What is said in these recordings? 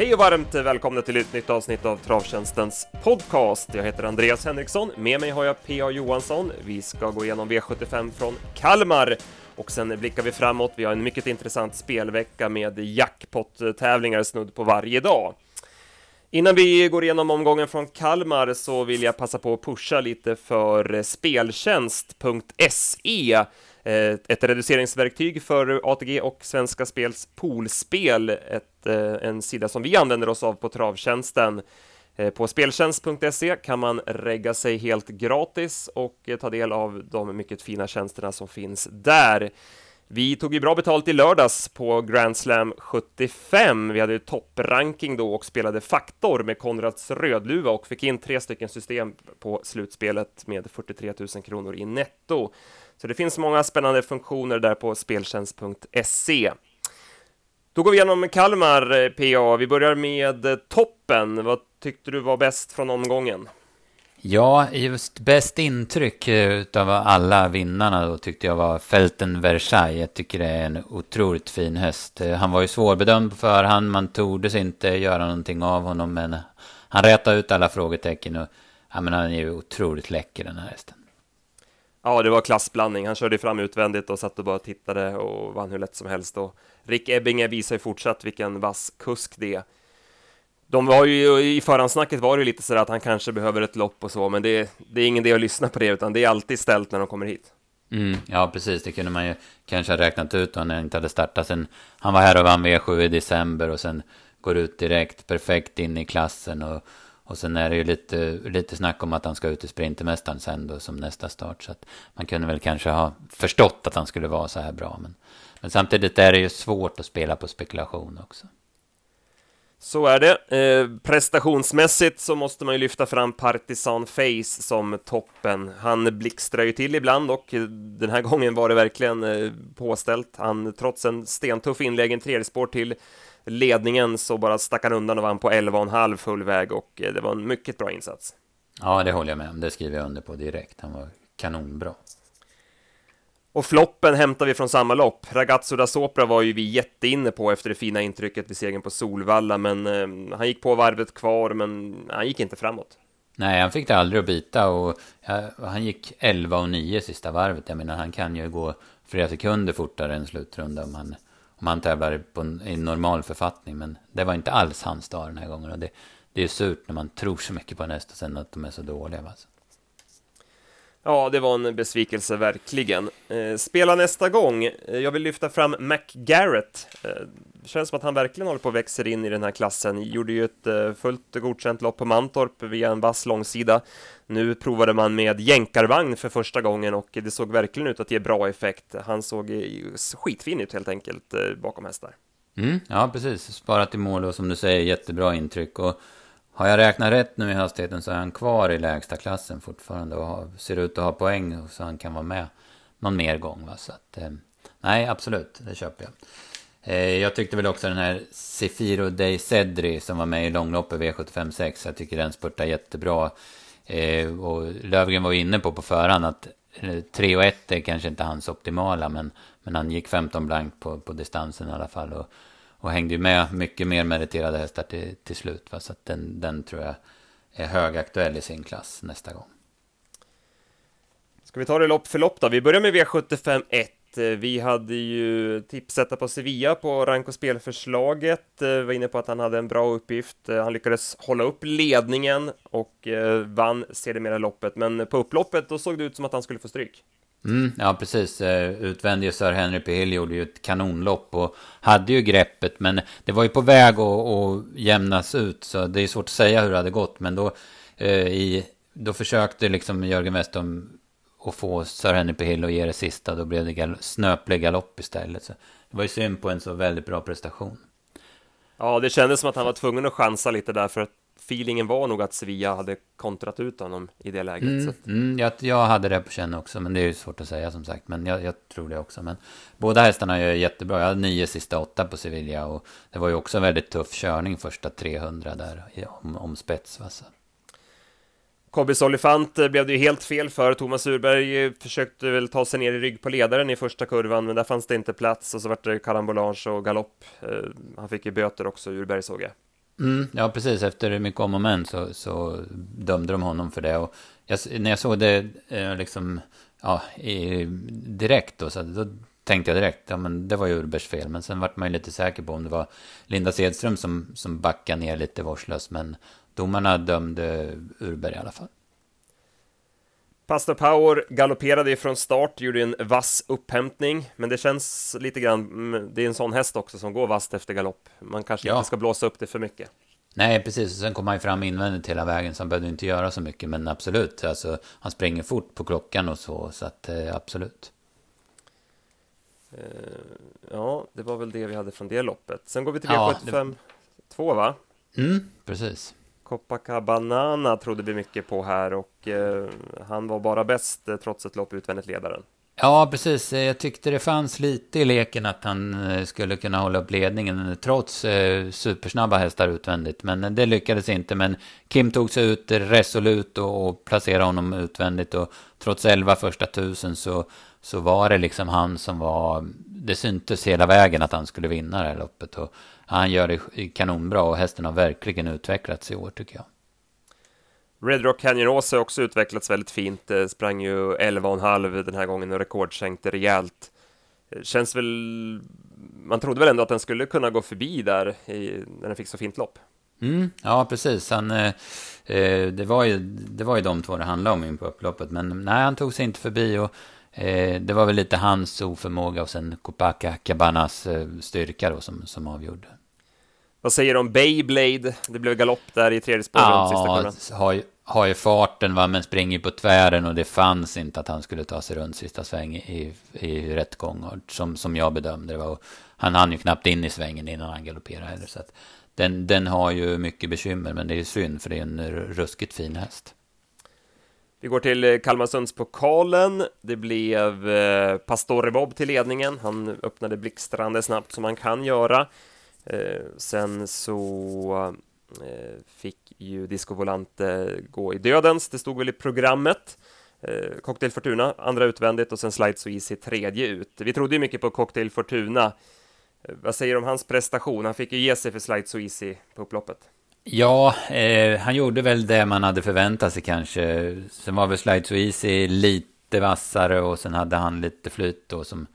Hej och varmt välkomna till ett nytt avsnitt av Travtjänstens podcast. Jag heter Andreas Henriksson, med mig har jag P.A. Johansson. Vi ska gå igenom V75 från Kalmar och sen blickar vi framåt. Vi har en mycket intressant spelvecka med jackpot-tävlingar snudd på varje dag. Innan vi går igenom omgången från Kalmar så vill jag passa på att pusha lite för speltjänst.se Eh, ett reduceringsverktyg för ATG och Svenska Spels poolspel, ett, eh, en sida som vi använder oss av på Travtjänsten. Eh, på speltjänst.se kan man regga sig helt gratis och ta del av de mycket fina tjänsterna som finns där. Vi tog ju bra betalt i lördags på Grand Slam 75. Vi hade ju toppranking då och spelade faktor med Konrads Rödluva och fick in tre stycken system på slutspelet med 43 000 kronor i netto. Så det finns många spännande funktioner där på speltjänst.se. Då går vi igenom Kalmar eh, PA. Vi börjar med eh, toppen. Vad tyckte du var bäst från omgången? Ja, just bäst intryck eh, utav av alla vinnarna då tyckte jag var Felten Versailles. Jag tycker det är en otroligt fin häst. Han var ju svårbedömd på förhand, man tordes inte göra någonting av honom, men han rätade ut alla frågetecken och ja, men han är ju otroligt läcker den här hästen. Ja, det var klassblandning. Han körde fram utvändigt och satt och bara tittade och vann hur lätt som helst. Och Rick Ebbinge visar ju fortsatt vilken vass kusk det är. De var ju i förhandsnacket var det ju lite sådär att han kanske behöver ett lopp och så, men det, det är ingen idé att lyssna på det, utan det är alltid ställt när de kommer hit. Mm, ja, precis. Det kunde man ju kanske ha räknat ut om han inte hade startat sen. Han var här och vann V7 i december och sen går ut direkt perfekt in i klassen och och sen är det ju lite, lite snack om att han ska ut i Sprintermästaren sen då som nästa start. Så att man kunde väl kanske ha förstått att han skulle vara så här bra. Men, men samtidigt är det ju svårt att spela på spekulation också. Så är det. Eh, prestationsmässigt så måste man ju lyfta fram Partisan Face som toppen. Han blixtrar ju till ibland och den här gången var det verkligen eh, påställt. Han, trots en stentuff inlägg, en tredje spår till ledningen så bara stack han undan och vann på 11,5 full väg och eh, det var en mycket bra insats. Ja, det håller jag med om. Det skriver jag under på direkt. Han var kanonbra. Och floppen hämtar vi från samma lopp. Ragazzo da Sopra var ju vi jätteinne på efter det fina intrycket vid segern på Solvalla, men eh, han gick på varvet kvar, men han gick inte framåt. Nej, han fick det aldrig att bita och ja, han gick 11 och 9 sista varvet. Jag menar, han kan ju gå flera sekunder fortare än slutrunda om han om han tävlar på en, i normal författning. Men det var inte alls hans dag den här gången. Och det, det är surt när man tror så mycket på en häst och sen att de är så dåliga. Alltså. Ja, det var en besvikelse verkligen. Eh, spela nästa gång. Eh, jag vill lyfta fram McGarrett. Eh, det känns som att han verkligen håller på att växa in i den här klassen. Gjorde ju ett eh, fullt godkänt lopp på Mantorp via en vass långsida. Nu provade man med jänkarvagn för första gången och det såg verkligen ut att ge bra effekt. Han såg eh, skitfin ut helt enkelt eh, bakom hästar. Mm, ja, precis. Sparat i mål och som du säger jättebra intryck. Och har jag räknat rätt nu i hastigheten så är han kvar i lägsta klassen fortfarande och ser ut att ha poäng så han kan vara med någon mer gång. Va? Så att, eh, nej, absolut, det köper jag. Eh, jag tyckte väl också den här Sefiro Dei Cedri som var med i långloppet V756. Jag tycker den spurtar jättebra. Eh, och Lövgren var ju inne på på förhand att eh, 3 och 1 är kanske inte hans optimala. Men, men han gick 15 blankt på, på distansen i alla fall. Och, och hängde ju med mycket mer meriterade hästar till, till slut. Va? Så att den, den tror jag är högaktuell i sin klass nästa gång. Ska vi ta det lopp för lopp då? Vi börjar med V75 1. Vi hade ju tipsetta på Sevilla på rank och spelförslaget. Vi var inne på att han hade en bra uppgift. Han lyckades hålla upp ledningen och eh, vann sedermera loppet. Men på upploppet då såg det ut som att han skulle få stryk. Mm, ja, precis. Utvändige Sir Henry P. Hill gjorde ju ett kanonlopp och hade ju greppet. Men det var ju på väg att, att jämnas ut. Så det är svårt att säga hur det hade gått. Men då, i, då försökte liksom Jörgen Westholm och få Sir Henry på Hill och ge det sista. Då blev det gal snöplig galopp istället. Så det var ju synd på en så väldigt bra prestation. Ja, det kändes som att han var tvungen att chansa lite där för att feelingen var nog att Sevilla hade kontrat ut honom i det läget. Mm, mm, jag, jag hade det på känn också, men det är ju svårt att säga som sagt. Men jag, jag tror det också. Men båda hästarna gör jättebra. Jag hade nio sista åtta på Sevilla och det var ju också en väldigt tuff körning första 300 där om, om spets. Va? Så. Kobbis Olifant eh, blev det ju helt fel för. Thomas Urberg eh, försökte väl ta sig ner i rygg på ledaren i första kurvan, men där fanns det inte plats och så vart det karambolage och galopp. Eh, han fick ju böter också, Urberg såg jag. Mm, ja, precis. Efter mycket om och men så, så dömde de honom för det. Och jag, när jag såg det eh, liksom, ja, i, direkt då, så då tänkte jag direkt, ja men det var ju Urbers fel. Men sen vart man ju lite säker på om det var Linda Sedström som, som backade ner lite vårdslöst. Men domarna dömde Urberg i alla fall. Pastor Power galopperade från start, gjorde en vass upphämtning, men det känns lite grann, mm, det är en sån häst också som går vasst efter galopp. Man kanske ja. inte ska blåsa upp det för mycket. Nej, precis. Sen kom han ju fram invändigt hela vägen, så han behövde inte göra så mycket, men absolut. Alltså, han springer fort på klockan och så, så att eh, absolut. Uh, ja, det var väl det vi hade från det loppet. Sen går vi till V75 ja, 2, va? Mm, precis. Copacabana trodde vi mycket på här och eh, han var bara bäst eh, trots ett lopp utvändigt ledaren. Ja, precis. Eh, jag tyckte det fanns lite i leken att han eh, skulle kunna hålla upp ledningen trots eh, supersnabba hästar utvändigt. Men det lyckades inte. Men Kim tog sig ut resolut och, och placerade honom utvändigt. Och trots 11 första tusen så, så var det liksom han som var... Det syntes hela vägen att han skulle vinna det här loppet. Och han gör det kanonbra och hästen har verkligen utvecklats i år tycker jag. Red Rock Canyon Ås har också utvecklats väldigt fint. Eh, sprang ju 11,5 den här gången och rekordsänkte rejält. Eh, känns väl... Man trodde väl ändå att den skulle kunna gå förbi där i, när den fick så fint lopp. Mm, ja, precis. Han, eh, eh, det, var ju, det var ju de två det handlade om in på upploppet. Men nej, han tog sig inte förbi. Och Eh, det var väl lite hans oförmåga och sen Copacabana Cabanas eh, styrka då som, som avgjorde. Vad säger du om Beyblade? Det blev galopp där i tredje spåret ja, sista. Har, har ju farten va, men springer på tvären och det fanns inte att han skulle ta sig runt sista sväng i, i rätt gång. Som, som jag bedömde det var. Han hann ju knappt in i svängen innan han galopperade heller. Så att den, den har ju mycket bekymmer, men det är synd för det är en ruskigt fin häst. Vi går till eh, Kalmarsundspokalen. Det blev eh, Pastore Bob till ledningen. Han öppnade blixtrande snabbt som man kan göra. Eh, sen så eh, fick ju Disco Volante gå i dödens. Det stod väl i programmet. Eh, Cocktail Fortuna, andra utvändigt och sen Slide So Easy tredje ut. Vi trodde ju mycket på Cocktail Fortuna. Eh, vad säger du om hans prestation? Han fick ju ge sig för Slide So Easy på upploppet. Ja, eh, han gjorde väl det man hade förväntat sig kanske. Sen var väl Slide So Easy lite vassare och sen hade han lite flyt då som,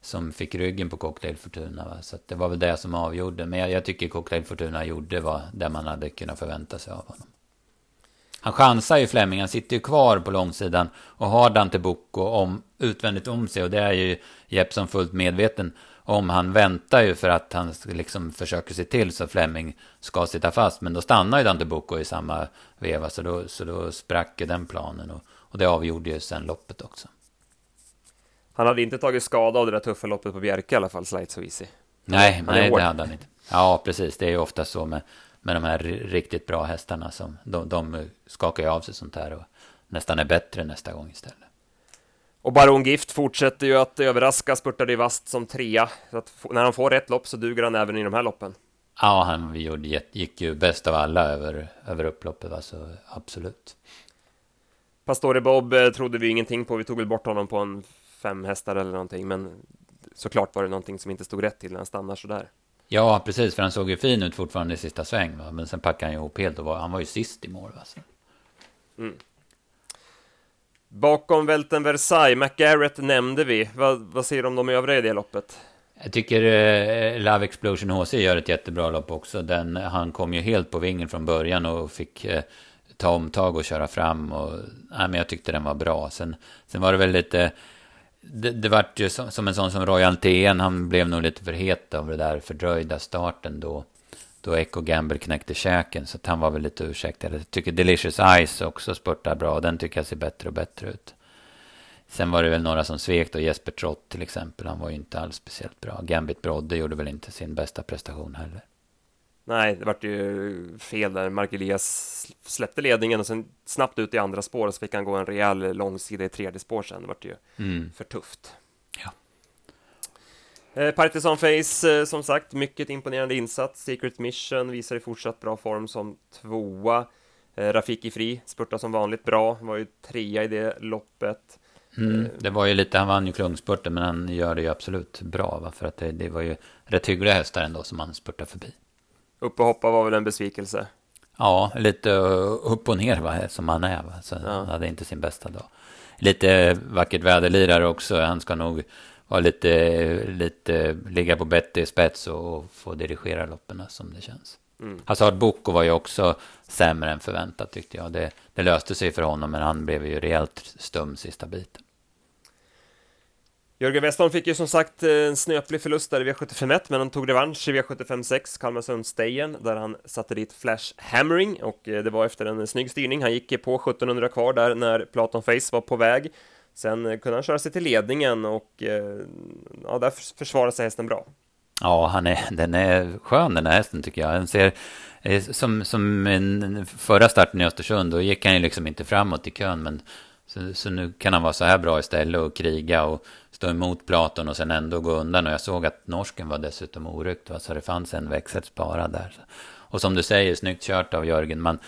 som fick ryggen på Cocktail Fortuna. Va? Så det var väl det som avgjorde. Men jag, jag tycker Cocktail Fortuna gjorde vad det man hade kunnat förvänta sig av honom. Han chansar ju Fleming, han sitter ju kvar på långsidan och har Dante Bocco om, utvändigt om sig och det är ju Jeppson fullt medveten om han väntar ju för att han liksom försöker se till så Fleming ska sitta fast. Men då stannar ju Dante Bocco i samma veva. Så då, så då sprack ju den planen. Och, och det avgjorde ju sen loppet också. Han hade inte tagit skada av det där tuffa loppet på Bjerke i alla fall, Slide So Easy. Nej, nej det hade han inte. Ja, precis. Det är ju ofta så med, med de här riktigt bra hästarna. Som, de, de skakar ju av sig sånt här och nästan är bättre nästa gång istället. Och Baron Gift fortsätter ju att överraska, spurtade i vast som trea. Så att när han får ett lopp så duger han även i de här loppen. Ja, han gick ju bäst av alla över, över upploppet, alltså absolut. Pastore Bob eh, trodde vi ingenting på, vi tog väl bort honom på en fem hästar eller någonting, men såklart var det någonting som inte stod rätt till när han stannar sådär. Ja, precis, för han såg ju fin ut fortfarande i sista sväng, va? men sen packade han ihop helt och var, han var ju sist i mål. Alltså. Mm. Bakom välten Versailles, McGarrett nämnde vi. Vad, vad säger du om de övriga i det loppet? Jag tycker eh, Love Explosion HC gör ett jättebra lopp också. Den, han kom ju helt på vingen från början och fick eh, ta omtag och köra fram. Och, nej, men jag tyckte den var bra. Sen, sen var det väl lite... Det, det vart ju som, som en sån som Royal TN. Han blev nog lite för het av det där fördröjda starten då då Echo Gamble knäckte käken. Så att han var väl lite ursäktad. Jag tycker Delicious Ice också spurtar bra. Den tycker jag ser bättre och bättre ut. Sen var det väl några som svek då. Jesper Trott till exempel. Han var ju inte alls speciellt bra. Gambit Brodde gjorde väl inte sin bästa prestation heller. Nej, det vart ju fel där. Mark Elias släppte ledningen och sen snabbt ut i andra spår och så fick han gå en rejäl långsida i tredje spår sen. Det vart ju mm. för tufft. Ja. Eh, Partisan Face, eh, som sagt, mycket imponerande insats. Secret Mission visar i fortsatt bra form som tvåa. Eh, Rafiki Fri spurtar som vanligt bra, var ju trea i det loppet. Mm, det var ju lite, han vann ju klungspurten, men han gör det ju absolut bra, va? för att det, det var ju rätt hyggliga hästar ändå som han spurtar förbi. Upp och hoppa var väl en besvikelse. Ja, lite upp och ner va, som han är. Va? Så ja. Han hade inte sin bästa dag. Lite vackert väderlirare också. Han ska nog vara lite, lite ligga på bättre spets och få dirigera loppen som det känns. Mm. Hazard Boko var ju också sämre än förväntat tyckte jag. Det, det löste sig för honom, men han blev ju rejält stum sista biten. Jörgen Westholm fick ju som sagt eh, en snöplig förlust där i V75 men han tog revansch i V75 6, Kalmarsundsstejen, där han satte dit Flash Hammering och eh, det var efter en snygg styrning. Han gick på 1700 kvar där när Platon Face var på väg. Sen eh, kunde han köra sig till ledningen och ja, där försvarade sig hästen bra. Ja, han är, den är skön den här hästen tycker jag. Den ser som, som en förra starten i Östersund, då gick han ju liksom inte framåt i kön, men så, så, nu kan han vara så här bra istället och kriga och stå emot Platon och sen ändå gå undan. Och jag såg att norsken var dessutom oryckt, va? så det fanns en växel sparad där. Och som du säger, snyggt kört av Jörgen. Man,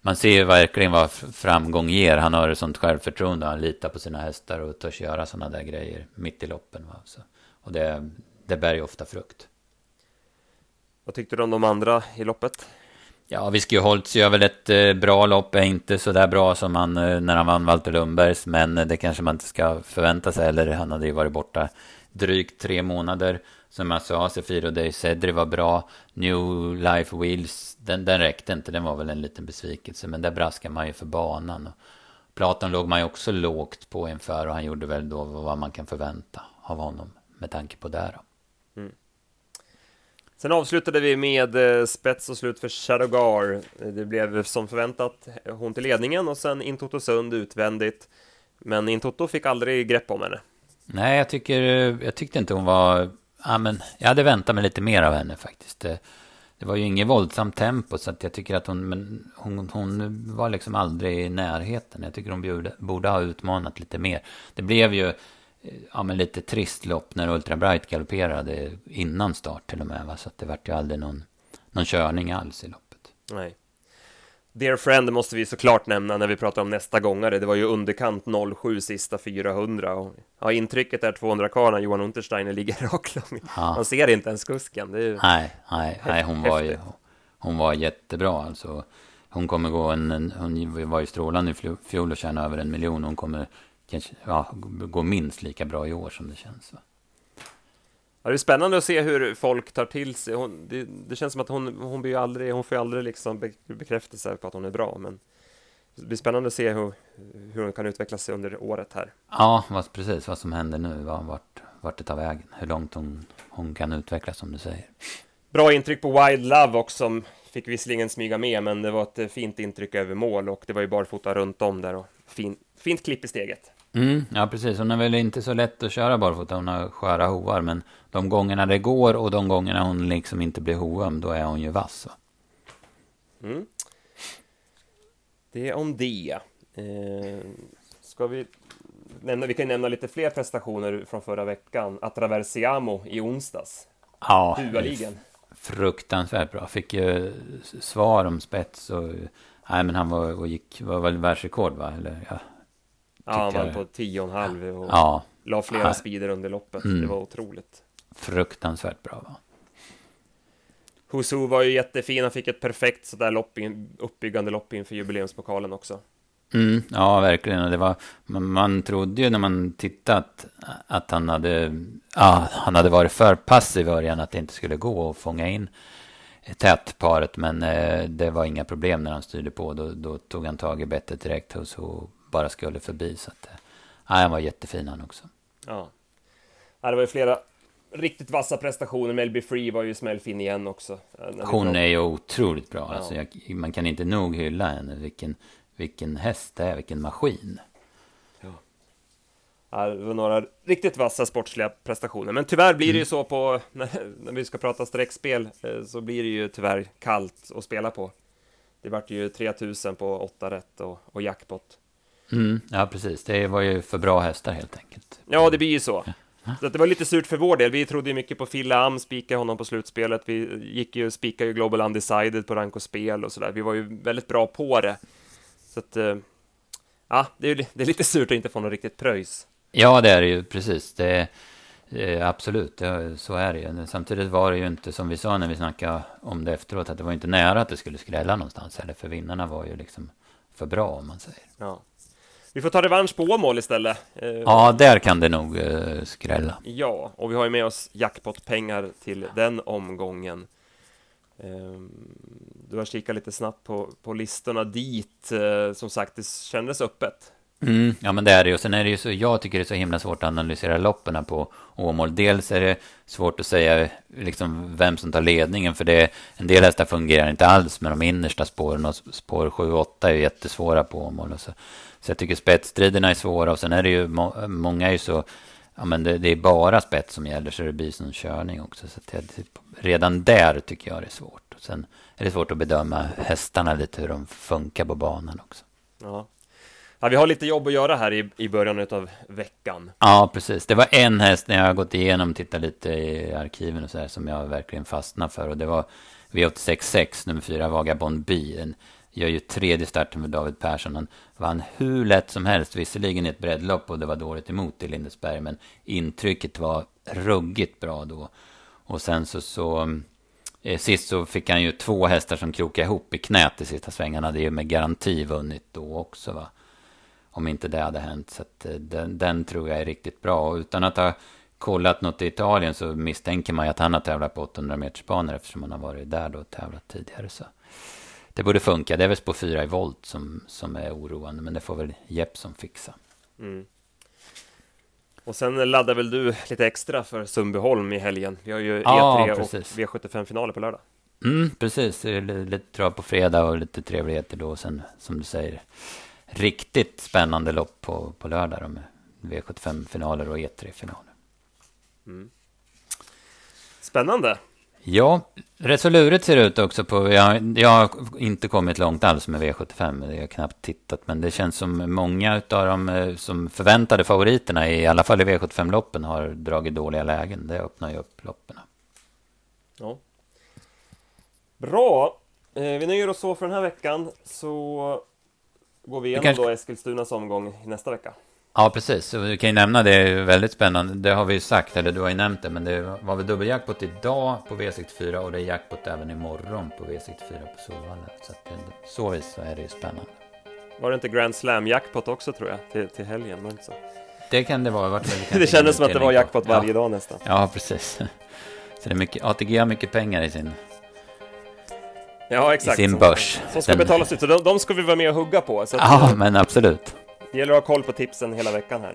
man ser ju verkligen vad framgång ger. Han har ett sånt självförtroende, han litar på sina hästar och törs göra sådana där grejer mitt i loppen. Va? Så, och det, det bär ju ofta frukt. Vad tyckte du om de andra i loppet? Ja, Whisky Holtz gör väl ett eh, bra lopp, är inte så där bra som han eh, när han vann Walter Lundbergs, men eh, det kanske man inte ska förvänta sig, heller. han hade ju varit borta drygt tre månader. Som jag sa, Sefiro Day Cedri var bra, New Life Wheels, den, den räckte inte, den var väl en liten besvikelse, men där braskar man ju för banan. Platon låg man ju också lågt på inför och han gjorde väl då vad man kan förvänta av honom med tanke på det. Då. Mm. Sen avslutade vi med eh, spets och slut för Shadowgar. Det blev som förväntat hon till ledningen och sen Intoto Sund utvändigt. Men Intoto fick aldrig grepp om henne. Nej, jag, tycker, eh, jag tyckte inte hon var... Ja, men jag hade väntat mig lite mer av henne faktiskt. Det, det var ju inget våldsamt tempo så att jag tycker att hon, men hon, hon var liksom aldrig i närheten. Jag tycker hon borde, borde ha utmanat lite mer. Det blev ju ja, men lite trist lopp när Ultra Bright galopperade innan start till och med. Va? Så att det vart ju aldrig någon, någon körning alls i loppet. Nej. Dear Friend måste vi såklart nämna när vi pratar om nästa gångare. Det var ju underkant 07 sista 400 och ja, intrycket är 200 kvar när Johan Untersteiner ligger rakt ja. Man ser inte ens kusken. Ju... Nej, nej, nej, hon var ju hon var jättebra alltså. Hon kommer gå en, en hon var ju strålande i fjol och tjäna över en miljon. Hon kommer kanske, ja, går minst lika bra i år som det känns. Va? Ja, det är spännande att se hur folk tar till sig. Hon, det, det, känns som att hon, hon, blir aldrig, hon får aldrig liksom bekräftelse på att hon är bra, men det blir spännande att se hur, hur hon kan utvecklas under året här. Ja, vad, precis vad som händer nu, vad, vart, vart det tar vägen, hur långt hon, hon kan utvecklas som du säger. Bra intryck på Wild Love också, fick visserligen smyga med, men det var ett fint intryck över mål och det var ju barfota runt om där och fin, fint klipp i steget. Mm, ja, precis. Hon är väl inte så lätt att köra barfota. Hon har sköra hovar. Men de gångerna det går och de gångerna hon liksom inte blir hoöm, då är hon ju vass. Mm. Det är om det. Eh, ska vi nämna, vi kan nämna lite fler prestationer från förra veckan. Atraversiamo i onsdags. Ja, Dualigen. fruktansvärt bra. Fick ju svar om spets och... Nej, men han var, och gick, var väl världsrekord va? Eller, ja, Ja, han vann på 10,5 och ja. la flera ja. speeder under loppet. Mm. Det var otroligt. Fruktansvärt bra va? Husu var ju jättefin, han fick ett perfekt sådär lopp in, uppbyggande lopp inför jubileumspokalen också. Mm, ja, verkligen. Och det var, man, man trodde ju när man tittade att, han, hade, ja, han hade varit för passiv i början, att det inte skulle gå att fånga in tätparet. Men eh, det var inga problem när han styrde på. Då, då tog han tag i bettet direkt hos och bara skulle förbi. Så att, eh, nej, han var jättefin han också. Ja. ja, det var ju flera riktigt vassa prestationer. Melby Free var ju smällfin igen också. Hon är ju otroligt bra. Ja. Alltså, jag, man kan inte nog hylla henne. Vilken, vilken häst det är, vilken maskin. Ja. ja. det var några riktigt vassa sportsliga prestationer. Men tyvärr blir det ju mm. så på, när, när vi ska prata streckspel, eh, så blir det ju tyvärr kallt att spela på. Det vart ju 3000 på 8 rätt och, och jackpot. Mm, ja, precis. Det var ju för bra hästar helt enkelt. Ja, det blir ju så. Så det var lite surt för vår del. Vi trodde ju mycket på Fille Am, spika honom på slutspelet. Vi gick ju, spikade ju Global Undecided på rank och spel och sådär. Vi var ju väldigt bra på det. Så att, eh, ja, det är, det är lite surt att inte få något riktigt pröjs. Ja, det är det ju precis. Det, Eh, absolut, det, så är det ju. Samtidigt var det ju inte som vi sa när vi snackade om det efteråt, att det var inte nära att det skulle skrälla någonstans heller, för vinnarna var ju liksom för bra om man säger. Ja. Vi får ta revansch på Åmål istället. Eh, Ja, där kan det nog eh, skrälla. Ja, och vi har ju med oss jackpot-pengar till den omgången. Ehm, Du har kikat lite snabbt på, på listorna dit. Eh, Som sagt, det kändes öppet. Mm, ja men det är det ju. Och sen är det ju så, jag tycker det är så himla svårt att analysera loppen på Åmål. Dels är det svårt att säga liksom vem som tar ledningen, för det en del hästar fungerar inte alls med de innersta spåren och spår 7 och 8 är ju jättesvåra på Åmål. Så, så jag tycker spetsstriderna är svåra och sen är det ju, må, många är ju så, ja men det, det är bara spets som gäller så det blir sån körning också. Så att det, redan där tycker jag det är svårt. Och sen är det svårt att bedöma hästarna lite hur de funkar på banan också. Ja. Ja, vi har lite jobb att göra här i, i början av veckan. Ja, precis. Det var en häst när jag har gått igenom, tittat lite i arkiven och så här, som jag verkligen fastnade för. Och det var V866, nummer fyra, Vagabond B. Den gör ju tredje starten med David Persson. Han vann hur lätt som helst, visserligen i ett breddlopp och det var dåligt emot i Lindesberg. Men intrycket var ruggigt bra då. Och sen så, så eh, sist så fick han ju två hästar som krokade ihop i knät i sista svängarna. Det är ju med garanti vunnit då också va om inte det hade hänt. Så eh, den, den, tror jag är riktigt bra. Och utan att ha kollat något i Italien så misstänker man ju att han har tävlat på 800 metersbanor eftersom han har varit där då och tävlat tidigare. Så det borde funka. Det är väl på fyra i volt som, som är oroande, men det får väl Jeppson fixa. Mm. Och sen laddar väl du lite extra för Sundbyholm i helgen. Vi har ju Ja, E3 precis. och V75-finaler på lördag. Mm, precis. Lite trav på fredag och lite trevligheter då. Och sen, som du säger, riktigt spännande lopp på, på lördag med V75-finaler och E3-finaler. Spännande! Ja, rätt så lurigt ser det ut också på, jag, jag har inte kommit långt alls med V75, jag har knappt tittat, men det känns som många av de eh, som förväntade favoriterna, i alla fall i V75-loppen, har dragit dåliga lägen. Det öppnar ju upp loppen. Ja. Bra! Eh, vi nöjer oss så för den här veckan, så går vi igenom kanske- då Eskilstunas omgång i nästa vecka. Ja, precis. Så vi kan ju nämna det, är väldigt spännande. Det har vi ju sagt, eller du har ju nämnt det, men det var väl dubbeljackpot idag på V64 och det är jackpot även imorgon på V64 på Solvalla. Så att det, så vis så är det ju spännande. Var det inte Grand Slam-jackpot också tror jag, till, till helgen? Var det, så? Det kan det vara. Vart kanske det kändes som att det var jackpot Ja. varje dag nästan. Ja, precis. Så det är mycket, ATG har mycket pengar i sin... Ja, exakt. sin Som- börs. Som ska Den- betalas ut, så de, de ska vi vara med och hugga på. Så Ja, men absolut. det gäller att ha koll på tipsen hela veckan här.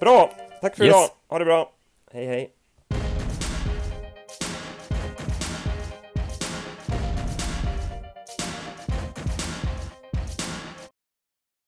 Bra! Tack för Yes. idag! Ha det bra! Hej hej!